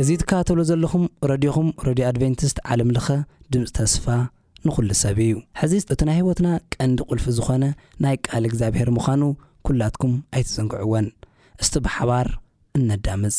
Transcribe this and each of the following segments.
እዚ ትከታተልዎ ዘለኹም ረድዮኹም ረድዮ ኣድቨንቲስት ዓለም ለኸ ድምጺ ተስፋ ንኹሉ ሰብ እዩ። ሕዚ እቲ ናይ ህይወትና ቀንዲ ቁልፊ ዝኾነ ናይ ቃል እግዚኣብሔር ምዃኑ ኩላትኩም ኣይትዘንግዕዎን። እስቲ ብሓባር እነዳምጽ።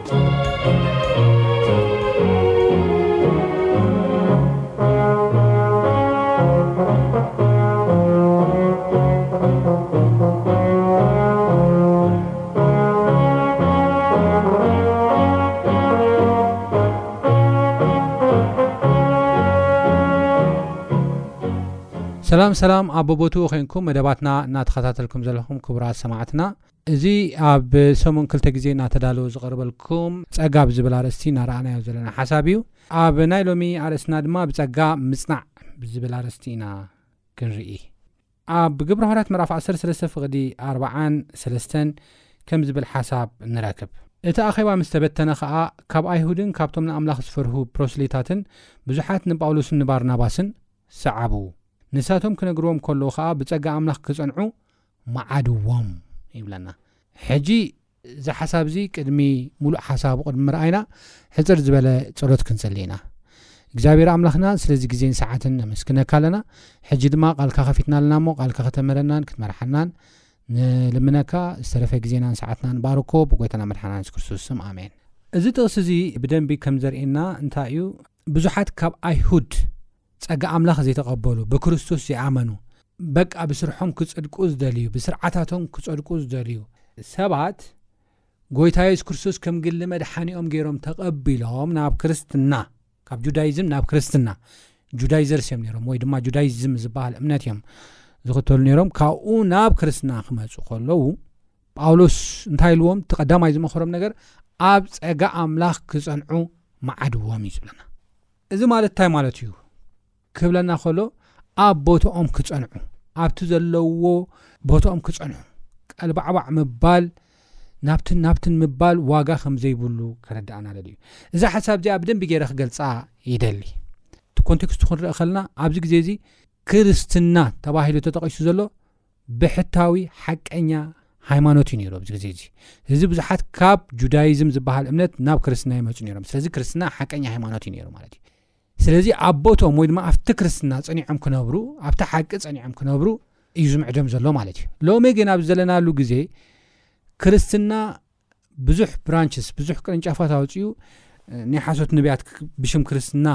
ሰላም ሰላም ኣብ ቦቦቱኡ ኮንኩም መደባትና እናተኸታተልኩም ዘለኹም ክቡራት ሰማዕትና እዚ ኣብ ሰሙን ክልተ ግዜ እናተዳለወ ዝቐርበልኩም ጸጋ ብዝብል ኣርእስቲ እናረኣናዮ ዘለና ሓሳብ እዩ። ኣብ ናይ ሎሚ ኣርእስትና ድማ ብጸጋ ምጽናዕ ብዝብል ኣርእስቲ ኢና ክንርኢ። ኣብ ግብረ ሃዋርያት ምዕራፍ ዓሰርተ ሰለስተ ፍቕዲ ኣርብዓን ሰለስተን ከም ዝብል ሓሳብ ንረክብ። እቲ ኣኼባ ምስ ተበተነ ኸኣ ካብ ኣይሁድን ካብቶም ንኣምላኽ ዝፈርሁ ፕሮስሊታትን ብዙሓት ንጳውሎስን ንባርናባስን ሰዓቡ። ንሳቶም ክነግርዎም ከለዉ ኸኣ ብጸጋ ኣምላኽ ክጸንዑ ምዓድዎም ይብለና። ሕጂ እዚ ሓሳብ እዚ ቅድሚ ምሉእ ሓሳቡ ቅድሚ ምርኣይና ሕጽር ዝበለ ጸሎት ክንጽሊ ኢና። እግዚኣብሔር ኣምላኽና ስለዚ ግዜን ሰዓትን ነመስግነካ ኣለና። ሕጂ ድማ ቃልካ ከፊትና ኣለና እሞ ቃልካ ከተምህረናን ክትመርሓናን ንልምነካ። ዝተረፈ ግዜናን ሰዓትናን ባርኮ ብጎይታና መድሓና የሱስ ክርስቶስ ስም ኣሜን። እዚ ጥቕሲ እዚ ብደንቢ ከም ዘርእየና እንታይ እዩ ብዙሓት ካብ ኣይሁድ ጸጋ ኣምላኽ ዘይተቐበሉ፣ ብክርስቶስ ዘይኣመኑ፣ በቃ ብስርሖም ክጸድቁ ዝደልዩ፣ ብስርዓታቶም ክጸድቁ ዝደልዩ ሰባት ጎይታ የሱስ ክርስቶስ ከም ግሊ መድሓኒኦም ገይሮም ተቐቢሎም ናብ ክርስትና ካብ ጁዳይዝም ናብ ክርስትና ጁዳይዘርስ እዮም ነይሮም ወይ ድማ ጁዳይዝም ዝበሃል እምነት እዮም ዝኽተሉ ነይሮም ካብኡ ናብ ክርስትና ክመፁ ከለዉ ጳውሎስ እንታይ ኢልዎም እቲ ቀዳማይ ዝመኸሮም ነገር ኣብ ፀጋ ኣምላኽ ክፀንዑ መዓድዎም እዩ ዝብለና እዚ ማለት እንታይ ማለት እዩ ክብለና ከሎ ኣብ ቦትኦም ክጸንዑ ኣብቲ ዘለዎ ቦትኦም ክጸንሑ ቀልባዕባዕ ምባል ናብትን ናብትን ምባል ዋጋ ከም ዘይብሉ ከረዳእና ደልዩ እዛ ሓሳብ እዚኣ ብደንቢ ገይረ ክገልጻ ይደሊ እቲ ኮንቴክስቱ ክንርኢ ከለና ኣብዚ ግዜ እዚ ክርስትና ተባሂሉ ተጠቒሱ ዘሎ ብሕታዊ ሓቀኛ ሃይማኖት እዩ ነይሩ ኣብዚ ግዜ እዚ እዚ ብዙሓት ካብ ጁዳይዝም ዝበሃል እምነት ናብ ክርስትና ይመፁ ነይሮም ስለዚ ክርስትና ሓቀኛ ሃይማኖት እዩ ነይሩ ማለት እዩ ስለዚ ኣብ ቦቶም ወይ ድማ ኣብቲ ክርስትና ፀኒዖም ክነብሩ ኣብቲ ሓቂ ፀኒዖም ክነብሩ እዩ ዝምዕዶም ዘሎ ማለት እዩ ሎሚ ግን ኣብ ዘለናሉ ግዜ ክርስትና ብዙሕ ብራንችስ ብዙሕ ቅርንጫፋት ኣውፅኡ ናይ ሓሶት ነቢያት ብሽም ክርስትና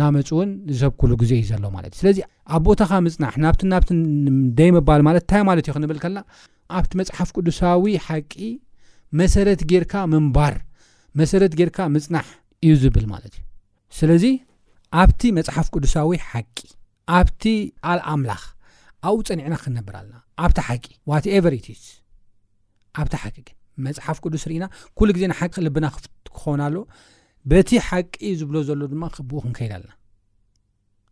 ናመፁ እውን ዝሰብኩሉ ግዜ እዩ ዘሎ ማለት እዩ ስለዚ ኣብ ቦታኻ ምፅናሕ ናብቲ ናብቲ ደይ ምባል ማለት እንታይ ማለት እዩ ክንብል ከላ ኣብቲ መፅሓፍ ቅዱሳዊ ሓቂ መሰረት ጌርካ ምንባር መሰረት ጌርካ ምፅናሕ እዩ ዝብል ማለት እዩ ስለዚ ኣብቲ መፅሓፍ ቅዱሳዊ ሓቂ ኣብቲ ቃል ኣምላኽ ኣብኡ ጸኒዕና ክንነብር ኣለና ኣብቲ ሓቂ ዋት ኤቨር ኢት ኢዝ ኣብቲ ሓቂ ግን መጽሓፍ ቅዱስ ርኢና ኩሉ ግዜ ንሓቂ ልብና ክፍት ክኸውን ኣሎ በቲ ሓቂ ዝብሎ ዘሎ ድማ ክብኡ ክንከይድ ኣለና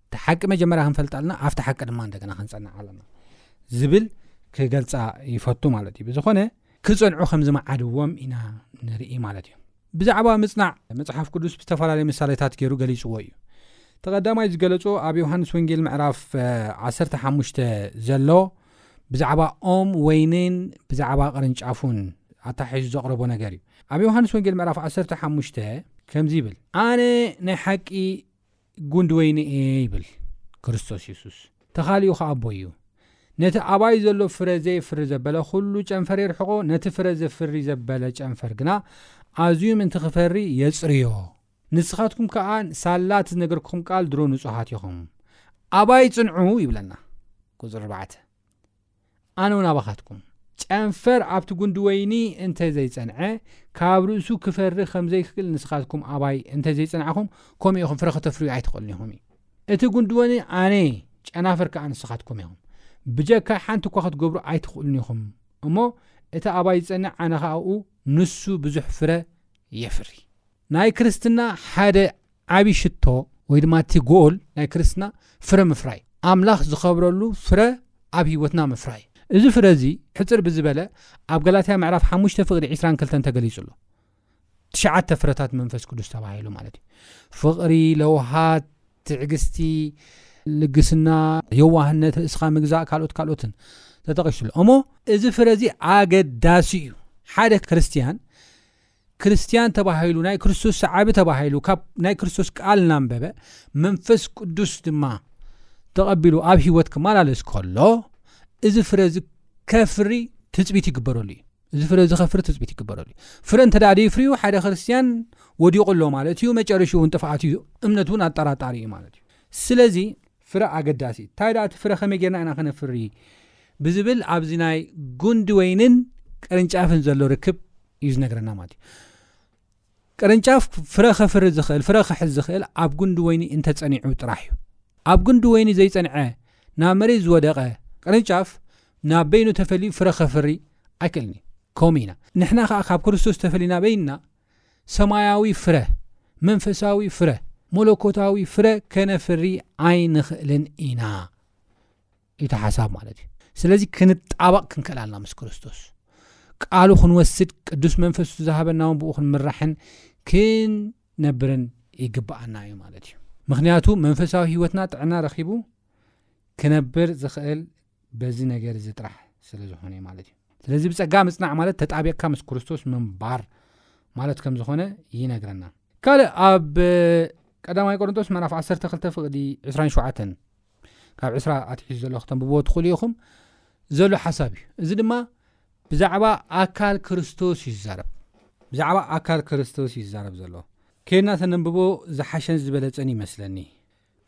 እቲ ሓቂ መጀመርያ ክንፈልጥ ኣለና ኣብቲ ሓቂ ድማ እንደገና ክንጸንዕ ኣለና ዝብል ክገልጻ ይፈቱ ማለት እዩ ብዝኾነ ክጸንዑ ከም ዝመዓድዎም ኢና ንርኢ ማለት እዩ ብዛዕባ ምጽናዕ፣ መጽሓፍ ቅዱስ ብዝተፈላለየ ምሳሌታት ገይሩ ገሊጽዎ እዩ። እቲ ቀዳማይ ዝገለጾ ኣብ ዮሃንስ ወንጌል ምዕራፍ ዓሰርተ ሓሙሽተ ዘሎ ብዛዕባ ኦም ወይንን ብዛዕባ ቅርንጫፉን ኣተሓሒዙ ዘቕረቦ ነገር እዩ። ኣብ ዮሃንስ ወንጌል ምዕራፍ ዓሰርተ ሓሙሽተ ከምዚ ይብል፣ ኣነ ናይ ሓቂ ጕንዲ ወይኒ እየ ይብል ክርስቶስ የሱስ። ተኻሊኡ ኸኣ ኣቦይ እዩ። ነቲ ኣባይ ዘሎ ፍረ ዘየፍሪ ዘበለ ዅሉ ጨንፈር የርሕቖ፣ ነቲ ፍረ ዘፍሪ ዘበለ ጨንፈር ግና ኣዝዩ ምእንቲ ኺፈሪ የጽርዮ። ንስኻትኩም ከኣ ሳላ እቲ ዝነገርኩኹም ቃል ድሮ ንጹሃት ኢኹም። ኣባይ ጽንዑ ይብለና። ቁጽሪ ኣርባዕተ። ኣነ ውን ኣባኻትኩም። ጨንፈር ኣብቲ ጉንዲ ወይኒ እንተ ዘይጸንዐ ካብ ርእሱ ክፈሪ ከም ዘይክእል ንስኻትኩም ኣባይ እንተ ዘይጸናዕኩም ከምኡ ኢኹም ፍረ ከተፍርዩ ኣይትኽእሉን ኢኹም እዩ። እቲ ጉንዲ ወኒ ኣነ እየ ጨናፍር ከኣ ንስኻትኩም ኢኹም። ብጀካይ ሓንቲ እኳ ክትገብሩ ኣይትኽእሉን ኢኹም እሞ እቲ ኣባይ ዝጸንዕ ኣነ ከኣ ኣብኡ ንሱ ብዙሕ ፍረ የፍሪ። ናይ ክርስትና ሓደ ዓቢ ሽቶ ወይ ድማ እቲ ጎል ናይ ክርስትና ፍረ ምፍራይ እዩ። ኣምላኽ ዝኸብረሉ ፍረ ኣብ ህይወትና ምፍራይ እዩ። እዚ ፍረ እዚ ሕጽር ብዝበለ ኣብ ገላትያ ምዕራፍ ሓሙሽተ ፍቅዲ ዕስራን ክልተን ተገሊጹ ኣሎ። ትሽዓተ ፍረታት መንፈስ ቅዱስ ተባሂሉ ማለት እዩ። ፍቕሪ፣ ለውሃት፣ ትዕግስቲ፣ ልግስና፣ የዋህነት፣ ርእስኻ ምግዛእ ካልኦት ካልኦትን ተጠቒሱ ኣሎ። እሞ እዚ ፍረ እዚ ኣገዳሲ እዩ። ሓደ ክርስትያን ክርስትያን ተባሂሉ ናይ ክርስቶስ ሰዓቢ ተባሂሉ ካብ ናይ ክርስቶስ ቃል እናንበበ መንፈስ ቅዱስ ድማ ተቐቢሉ ኣብ ህይወት ክመላለስ ከሎ እዚ ፍረ እዚ ከፍሪ ትፅቢት ይግበረሉ እዩ እዚ ፍረ እዚ ከፍሪ ትፅቢት ይግበረሉ እዩ ፍረ እንተ ደይፍርዩ ሓደ ክርስትያን ወዲቑ ኣሎ ማለት እዩ መጨረሽኡ እውን ጥፍኣት እዩ እምነት እውን ኣጠራጣሪ እዩ ማለት እዩ ስለዚ ፍረ ኣገዳሲ ታይ ደኣ እቲ ፍረ ከመይ ጌርና ኢና ክነፍሪ ብዝብል ኣብዚ ናይ ጉንዲ ወይንን ቅርንጫፍን ዘሎ ርክብ እዩ ዝነግረና ማለት እዩ ቅርንጫፍ ፍረ ከፍሪ ዝኽእል ፍረ ክሕዝ ዝኽእል ኣብ ጉንዲ ወይኒ እንተፀኒዑ ጥራሕ እዩ ኣብ ጉንዲ ወይኒ ዘይፀንዐ ናብ መሬት ዝወደቐ ቅርንጫፍ ናብ በይኑ ተፈልዩ ፍረ ከፍሪ ኣይክእልን እዩ ከምኡ ኢና ንሕና ከዓ ካብ ክርስቶስ ተፈሊና በይንና ሰማያዊ ፍረ፣ መንፈሳዊ ፍረ፣ መለኮታዊ ፍረ ከነፍሪ ኣይንኽእልን ኢና እዩ እቲ ሓሳብ ማለት እዩ ስለዚ ክንጣበቕ ክንክእል ኣለና ምስ ክርስቶስ ቃሉ ክንወስድ ቅዱስ መንፈሱ ዝሃበና እውን ብኡ ክንምራሕን ክንነብርን ይግብኣና እዩ ማለት እዩ ምክንያቱ መንፈሳዊ ህይወትና ጥዕና ረኪቡ ክነብር ዝኽእል በዚ ነገር እዚ ጥራሕ ስለ ዝኾነ እዩ ማለት እዩ ስለዚ ብጸጋ ምጽናዕ ማለት ተጣቢቕካ ምስ ክርስቶስ ምንባር ማለት ከም ዝኾነ ይነግረና ካልእ ኣብ ቀዳማይ ቆሮንቶስ ምዕራፍ 12 ፍቕዲ 27 ካብ 20 ኣትሒዙ ዘሎ ክተንብብዎ ትኽእሉ ኢኹም ዘሎ ሓሳብ እዩ እዚ ድማ ብዛዕባ ኣካል ክርስቶስ እዩ ዝዛረብ ብዛዕባ ኣካል ክርስቶስ እዩ ዝዛረብ ዘሎ ከድና ተነንብቦ ዝሓሸን ዝበለጸን ይመስለኒ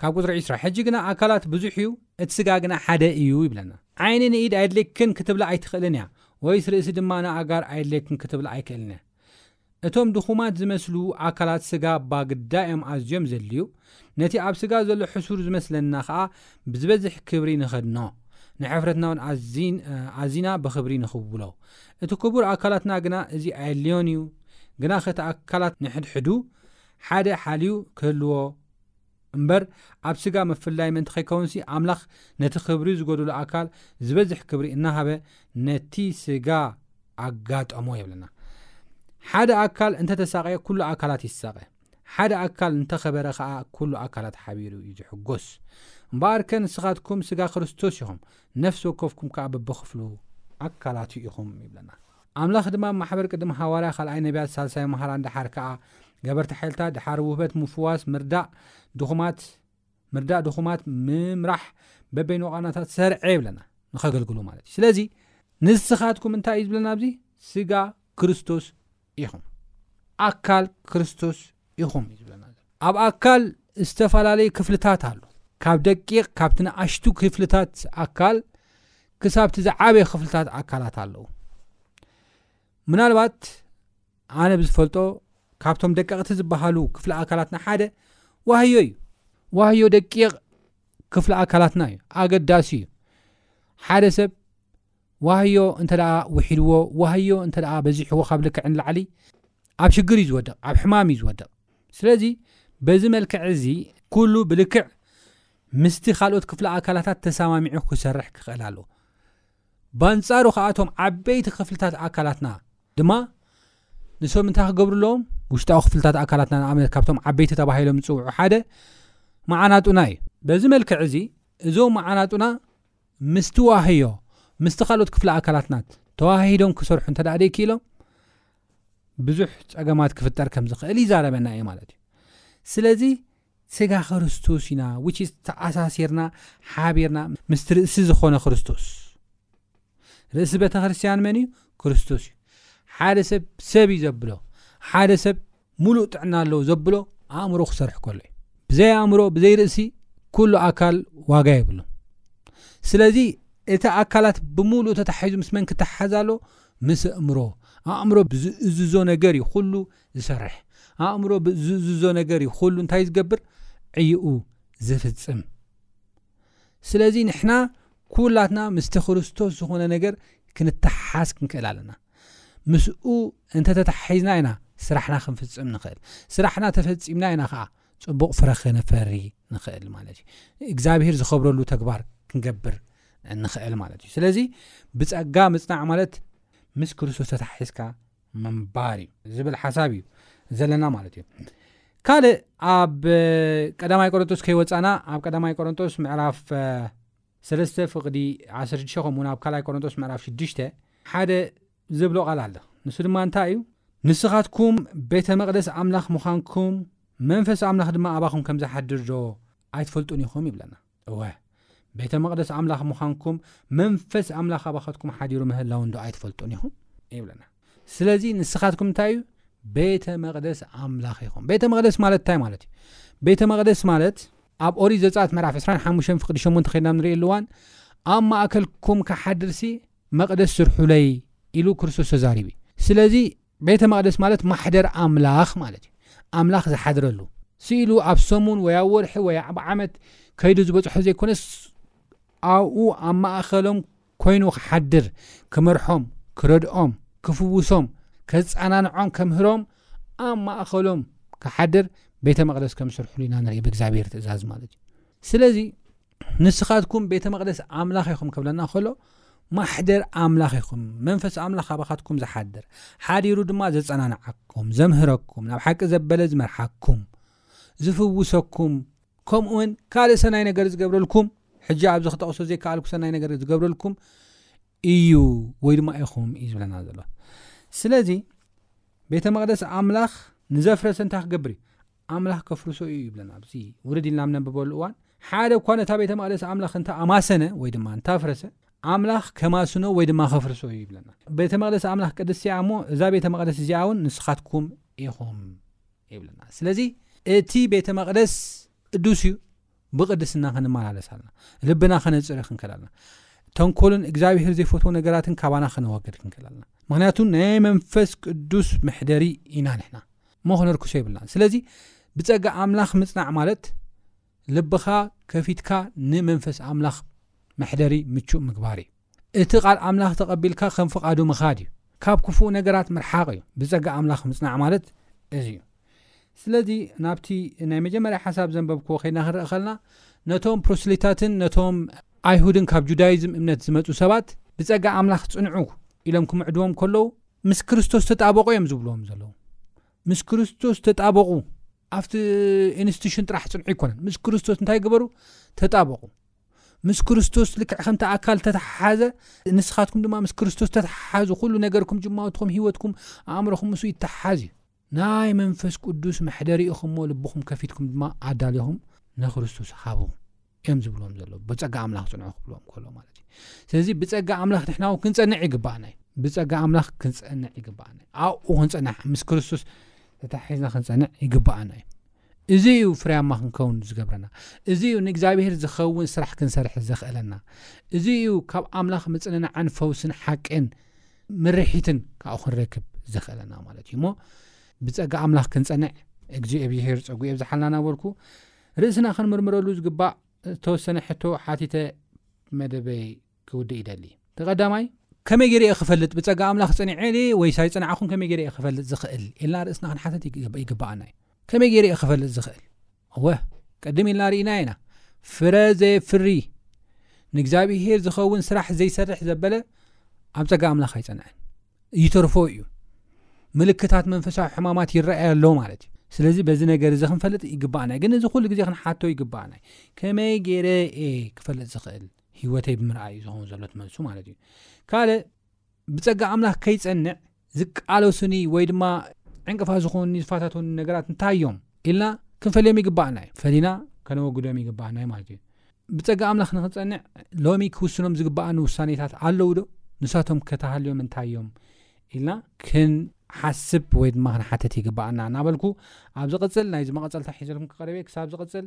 ካብ ቁጽሪ ዕስራ ሕጂ ግና ኣካላት ብዙሕ እዩ እቲ ስጋ ግና ሓደ እዩ ይብለና። ዓይኒ ንኢድ ኣየድልየክን ክትብላ ኣይትኽእልን እያ ወይስ ርእሲ ድማ ንኣእጋር ኣየድልየክን ክትብላ ኣይክእልን እያ። እቶም ድኹማት ዝመስሉ ኣካላት ስጋ እባ ግዳ እዮም ኣዝዮም ዘድልዩ ነቲ ኣብ ስጋ ዘሎ ሕሱር ዝመስለና ከኣ ብዝበዝሕ ክብሪ ንኸድኖ ንሕፍረትናውን ኣዚና ብኽብሪ ንኽውሎ እቲ ክቡር ኣካላትና ግና እዚ ኣየድልዮን እዩ ግናኸ እቲ ኣካላት ንሕድሕዱ ሓደ ሓልዩ ክህልዎ እምበር ኣብ ስጋ ምፍላይ ምእንቲ ከይከውንሲ ኣምላኽ ነቲ ክብሪ ዝጎደሎ ኣካል ዝበዝሕ ክብሪ እናሃበ ነቲ ስጋ ኣጋጠሞ የብለና። ሓደ ኣካል እንተ ተሳቕየ ኩሉ ኣካላት ይሳቐ፣ ሓደ ኣካል እንተ ኸበረ ኸኣ ኩሉ ኣካላት ሓቢሩ እዩ ዝሕጎስ። እምበኣርከ ንስኻትኩም ስጋ ክርስቶስ ኢኹም፣ ነፍሲ ወከፍኩም ከኣ በብኽፍሉ ኣካላቱ ኢኹም ይብለና። ኣምላኽ ድማ ኣብ ማሕበር ቅድም ሃዋርያ ካልኣይ ነብያት ሳልሳይ መሃራን ደሓር ከኣ ገበርቲ ሓይልታት ደሓር ውህበት ምፍዋስ ምርዳእ ድኹማት ምርዳእ ድኹማት ምምራሕ በበይኑ ቃናታት ሰርዐ ይብለና ንኸገልግሉ ማለት እዩ ስለዚ ንስኻትኩም እንታይ እዩ ዝብለና ኣብዚ ስጋ ክርስቶስ ኢኹም ኣካል ክርስቶስ ኢኹም እዩ ዝብለና ዘሎ። ኣብ ኣካል ዝተፈላለዩ ክፍልታት ኣሎ። ካብ ደቂቕ ካብቲ ንኣሽቱ ክፍልታት ኣካል ክሳብቲ ዝዓበየ ክፍልታት ኣካላት ኣለዉ። ምናልባት ኣነ ብዝፈልጦ ካብቶም ደቀቕቲ ዝበሃሉ ክፍሊ ኣካላትና ሓደ ዋህዮ እዩ። ዋህዮ ደቂቕ ክፍሊ ኣካላትና እዩ፣ ኣገዳሲ እዩ። ሓደ ሰብ ዋህዮ እንተደኣ ውሒድዎ፣ ዋህዮ እንተደኣ በዚሕዎ ካብ ልክዕ ንላዕሊ ኣብ ሽግር እዩ ዝወድቕ፣ ኣብ ሕማም እዩ ዝወድቕ። ስለዚ በዚ መልክዕ እዚ ኩሉ ብልክዕ ምስቲ ካልኦት ክፍሊ ኣካላታት ተሰማሚዑ ክሰርሕ ክኽእል ኣለዎ። ባንጻሩ ከኣ እቶም ዓበይቲ ክፍልታት ኣካላትና ድማ ንሶም እንታይ ክገብሩ ኣለዎም? ውሽጣዊ ክፍልታት ኣካላትና ንኣብነት ካብቶም ዓበይቲ ተባሂሎም ዝጽውዑ ሓደ መዓናጡና እዩ። በዚ መልክዕ እዚ እዞም መዓናጡና ምስቲ ዋህዮ ምስቲ ካልኦት ክፍለ ኣካላትና ተወሃሂዶም ክሰርሑ እንተ ደይኪኢሎም ብዙሕ ጸገማት ክፍጠር ከም ዝኽእል ይዛረበና እዩ ማለት እዩ። ስለዚ ስጋ ክርስቶስ ኢና which is ተኣሳሲርና ሓቢርና ምስቲ ርእሲ ዝኾነ ክርስቶስ ርእሲ ቤተ ክርስቲያን መን እዩ? ክርስቶስ እዩ። ሓደ ሰብ ሰብ እዩ ዘብሎ ሓደ ሰብ ምሉእ ጥዕና ኣለዎ ዘብሎ ኣእምሮ ክሰርሕ ከሎ እዩ። ብዘይ ኣእምሮ ብዘይ ርእሲ ኩሉ ኣካል ዋጋ የብሉን። ስለዚ እቲ ኣካላት ብምሉእ ተታሒዙ ምስ መን ክተሓሓዝ ኣሎ? ምስ ኣእምሮ። ኣእምሮ ብዝእዝዞ ነገር እዩ ኩሉ ዝሰርሕ። ኣእምሮ ብዝእዝዞ ነገር እዩ ኩሉ እንታይ ዝገብር? ዕይኡ ዝፍጽም። ስለዚ ንሕና ኩላትና ምስቲ ክርስቶስ ዝኾነ ነገር ክንተሓሓዝ ክንክእል ኣለና። ምስኡ እንተተተሓሒዝና ኢና ስራሕና ክንፍጽም ንኽእል። ስራሕና ተፈጺምና ኢና ከኣ ጽቡቕ ፍረ ክነፈሪ ንኽእል ማለት እዩ። እግዚኣብሄር ዝኸብረሉ ተግባር ክንገብር ንኽእል ማለት እዩ። ስለዚ ብጸጋ ምጽናዕ ማለት ምስ ክርስቶስ ተተሓሒዝካ ምንባር እዩ ዝብል ሓሳብ እዩ ዘለና ማለት እዩ ካልእ ኣብ ቀዳማይ ቆረንጦስ ከይወፃእና ኣብ ቀዳማይ ቆረንጦስ ምዕራፍ ሰለስተ ፍቅዲ 16 ከምኡውን ኣብ ካልኣይ ቆረንጦስ ምዕራፍ 6 ሓደ ዝብሎ ቃል ኣለ ንሱ ድማ እንታይ እዩ ንስኻትኩም ቤተ መቅደስ ኣምላኽ ምዃንኩም መንፈስ ኣምላኽ ድማ ኣባኹም ከምዝሓድር ዶ ኣይትፈልጡን ኢኹም ይብለና እወ ቤተ መቕደስ ኣምላኽ ምዃንኩም መንፈስ ኣምላኽ ኣባኻትኩም ሓዲሩ ምህላው እንዶ ኣይትፈልጡን ኢኹም ይብለና ስለዚ ንስኻትኩም እንታይ እዩ ቤተ መቕደስ ኣምላኽ ኢኹም ቤተ መቕደስ ማለት እንታይ ማለት እዩ ቤተ መቕደስ ማለት ኣብ ኦሪት ዘፃት ምዕራፍ 25 ፍቅዲ 8 ከድና ንርእየሉ እዋን ኣብ ማእከልኩም ክሓድርሲ መቕደስ ስርሑለይ ኢሉ ክርስቶስ ተዛሪቡ እዩ ስለዚ ቤተ መቕደስ ማለት ማሕደር ኣምላኽ ማለት እዩ። ኣምላኽ ዝሓድረሉ። ስኢሉ ኣብ ሰሙን ወይ ኣብ ወርሒ ወይ ኣብ ዓመት ከይዱ ዝበጽሖ ዘይኮነስ ኣብኡ ኣብ ማእኸሎም ኮይኑ ክሓድር፣ ክመርሖም፣ ክረድኦም፣ ክፍውሶም፣ ከጻናንዖም፣ ከምህሮም ኣብ ማእኸሎም ክሓድር ቤተ መቕደስ ከም ዝስርሕሉ ኢና ንርኢ ብእግዚኣብሔር ትእዛዝ ማለት እዩ። ስለዚ ንስኻትኩም ቤተ መቕደስ ኣምላኽ ኢኹም ክብለና ከሎ ማሕደር ኣምላኽ ኢኹም መንፈስ ኣምላኽ ኣባኻትኩም ዝሓድር ሓዲሩ ድማ ዘጸናንዓኩም ዘምህረኩም ናብ ሓቂ ዘበለ ዝመርሓኩም ዝፍውሰኩም ከምኡውን ካልእ ሰናይ ነገር ዝገብረልኩም ሕጂ ኣብዚ ክጠቕሶ ዘይከኣልኩ ሰናይ ነገር ዝገብረልኩም እዩ ወይ ድማ ኢኹም እዩ ዝብለና ዘሎ ስለዚ ቤተ መቅደስ ኣምላኽ ንዘፍረሰ እንታይ ክገብር እዩ ኣምላኽ ከፍርሶ እዩ ይብለና ኣብዚ ውርድ ኢልና ኣብነብበሉ እዋን ሓደ እኳ ነታ ቤተ መቅደስ ኣምላኽ እንተ ኣማሰነ ወይ ድማ እንታፍረሰ ኣምላኽ ከማስኖ ወይ ድማ ከፍርሶ እዩ ይብለና ቤተ መቅደስ ኣምላኽ ቅድስቲ እያ እሞ እዛ ቤተ መቅደስ እዚኣ እውን ንስኻትኩም ኢኹም ይብለና ስለዚ እቲ ቤተ መቅደስ ቅዱስ እዩ ብቕድስና ኸንመላለስ ኣሎና። ልብና ኸነጽሪ ኽንከል ኣሎና። ተንኰልን እግዚኣብሄር ዘይፈትዎ ነገራትን ካባና ኸነወግድ ክንከል ኣሎና። ምኽንያቱ ናይ መንፈስ ቅዱስ መሕደሪ ኢና ንሕና እሞ ኽነርክሶ የብልናን። ስለዚ ብጸጋ ኣምላኽ ምጽናዕ ማለት ልብኻ ከፊትካ ንመንፈስ ኣምላኽ መሕደሪ ምቹእ ምግባር እዩ። እቲ ቃል ኣምላኽ ተቐቢልካ ከም ፍቓዱ ምኻድ እዩ። ካብ ክፉእ ነገራት ምርሓቕ እዩ። ብጸጋ ኣምላኽ ምጽናዕ ማለት እዚ እዩ። ስለዚ ናብቲ ናይ መጀመርያ ሓሳብ ዘንበብክዎ ከይድና ክንርኢ ከለና ነቶም ፕሮስሊታትን ነቶም ኣይሁድን ካብ ጁዳይዝም እምነት ዝመጹ ሰባት ብጸጋ ኣምላኽ ጽንዑ ኢሎም ክምዕድዎም ከለዉ ምስ ክርስቶስ ተጣበቑ እዮም ዝብልዎም ዘለዉ። ምስ ክርስቶስ ተጣበቑ ኣብቲ ኢንስቲቱሽን ጥራሕ ጽንዑ ኣይኮነን ምስ ክርስቶስ እንታይ ግበሩ ተጣበቑ። ምስ ክርስቶስ ልክዕ ከምቲ ኣካል ተተሓሓዘ ንስኻትኩም ድማ ምስ ክርስቶስ ተተሓሓዙ ኩሉ ነገርኩም ጅማውትኹም ሂወትኩም ኣእምሮኹም ምስ ይተሓሓዝ እዩ ናይ መንፈስ ቅዱስ መሕደሪ ኢኹምሞ ልብኹም ከፊትኩም ድማ ኣዳሊኹም ንክርስቶስ ሃቡ እዮም ዝብልዎም ዘለዉ ብፀጋ ኣምላኽ ፅንዑ ክብልዎም ከሎ ማለት እዩ ስለዚ ብፀጋ ኣምላኽ ንሕና እውን ክንፀንዕ ይግባኣና እዩ ብፀጋ ኣምላኽ ክንፀንዕ ይግባኣና እዩ ኣብኡ ክንፀንሕ ምስ ክርስቶስ ተታሒዝና ክንፀንዕ ይግባኣና እዩ እዚ እዩ ፍርያማ ክንከውን ዝገብረና። እዚ እዩ ንእግዚኣብሄር ዝኸውን ስራሕ ክንሰርሕ ዘኽእለና። እዚ እዩ ካብ ኣምላኽ ምጽንናዕን ፈውስን ሓቂን ምርሒትን ካብኡ ክንረክብ ዘኽእለና ማለት እዩ እሞ ብጸጋ ኣምላኽ ክንጸንዕ እግዚኣብሄር ጸጉ የብዝሓልና ናበልኩ ርእስና ክንምርምረሉ ዝግባእ ዝተወሰነ ሕቶ ሓቲተ መደበይ ክውድእ ይደሊ። ንቀዳማይ ከመይ ገይረ እየ ክፈልጥ ብጸጋ ኣምላኽ ጽኒዔ ድየ ወይስ ኣይጸናዕኩን ከመይ ገይረ እየ ክፈልጥ ዝኽእል ኢልና ርእስና ክንሓተት ይግብኣና እዩ። ከመይ ገይረ እየ ክፈልጥ ዝኽእል? እወ ቅድም ኢልና ርኢና ኢና ፍረ ዘየፍሪ ንእግዚኣብሄር ዝኸውን ስራሕ ዘይሰርሕ ዘበለ ኣብ ጸጋ ኣምላኽ ኣይጸንዐን ይተርፎ እዩ ምልክታት መንፈሳዊ ሕማማት ይረኣየ ኣሎ ማለት እዩ ስለዚ በዚ ነገር እዚ ክንፈልጥ ይግባኣና ግን እዚ ኩሉ ግዜ ክንሓቶ ይግባኣና ከመይ ገይረ እየ ክፈልጥ ዝኽእል ህይወተይ ብምርኣይ እዩ ዝኸውን ዘሎ እቲ መልሱ ማለት እዩ ካልእ ብፀጋ ኣምላኽ ከይፀንዕ ዝቃለሱኒ ወይ ድማ ዕንቅፋ ዝኾኑኒ ዝፋታተኒ ነገራት እንታይ እዮም ኢልና ክንፈልዮም ይግባኣና እዩ ፈሊና ከነወግዶም ይግባኣና እዩ ማለት እዩ ብፀጋ ኣምላኽ ንክፀንዕ ሎሚ ክውስኖም ዝግባኣኒ ውሳኔታት ኣለዉ ዶ ንሳቶም ከተሃልዮም እንታይ እዮም ኢልና ክንሓስብ ወይ ድማ ክንሓተት ይግባኣና እናበልኩ ኣብ ዝቕፅል ናይዚ መቐፀልታ ሒዘልኩም ክቐረብ እየ ክሳብ ዝቕፅል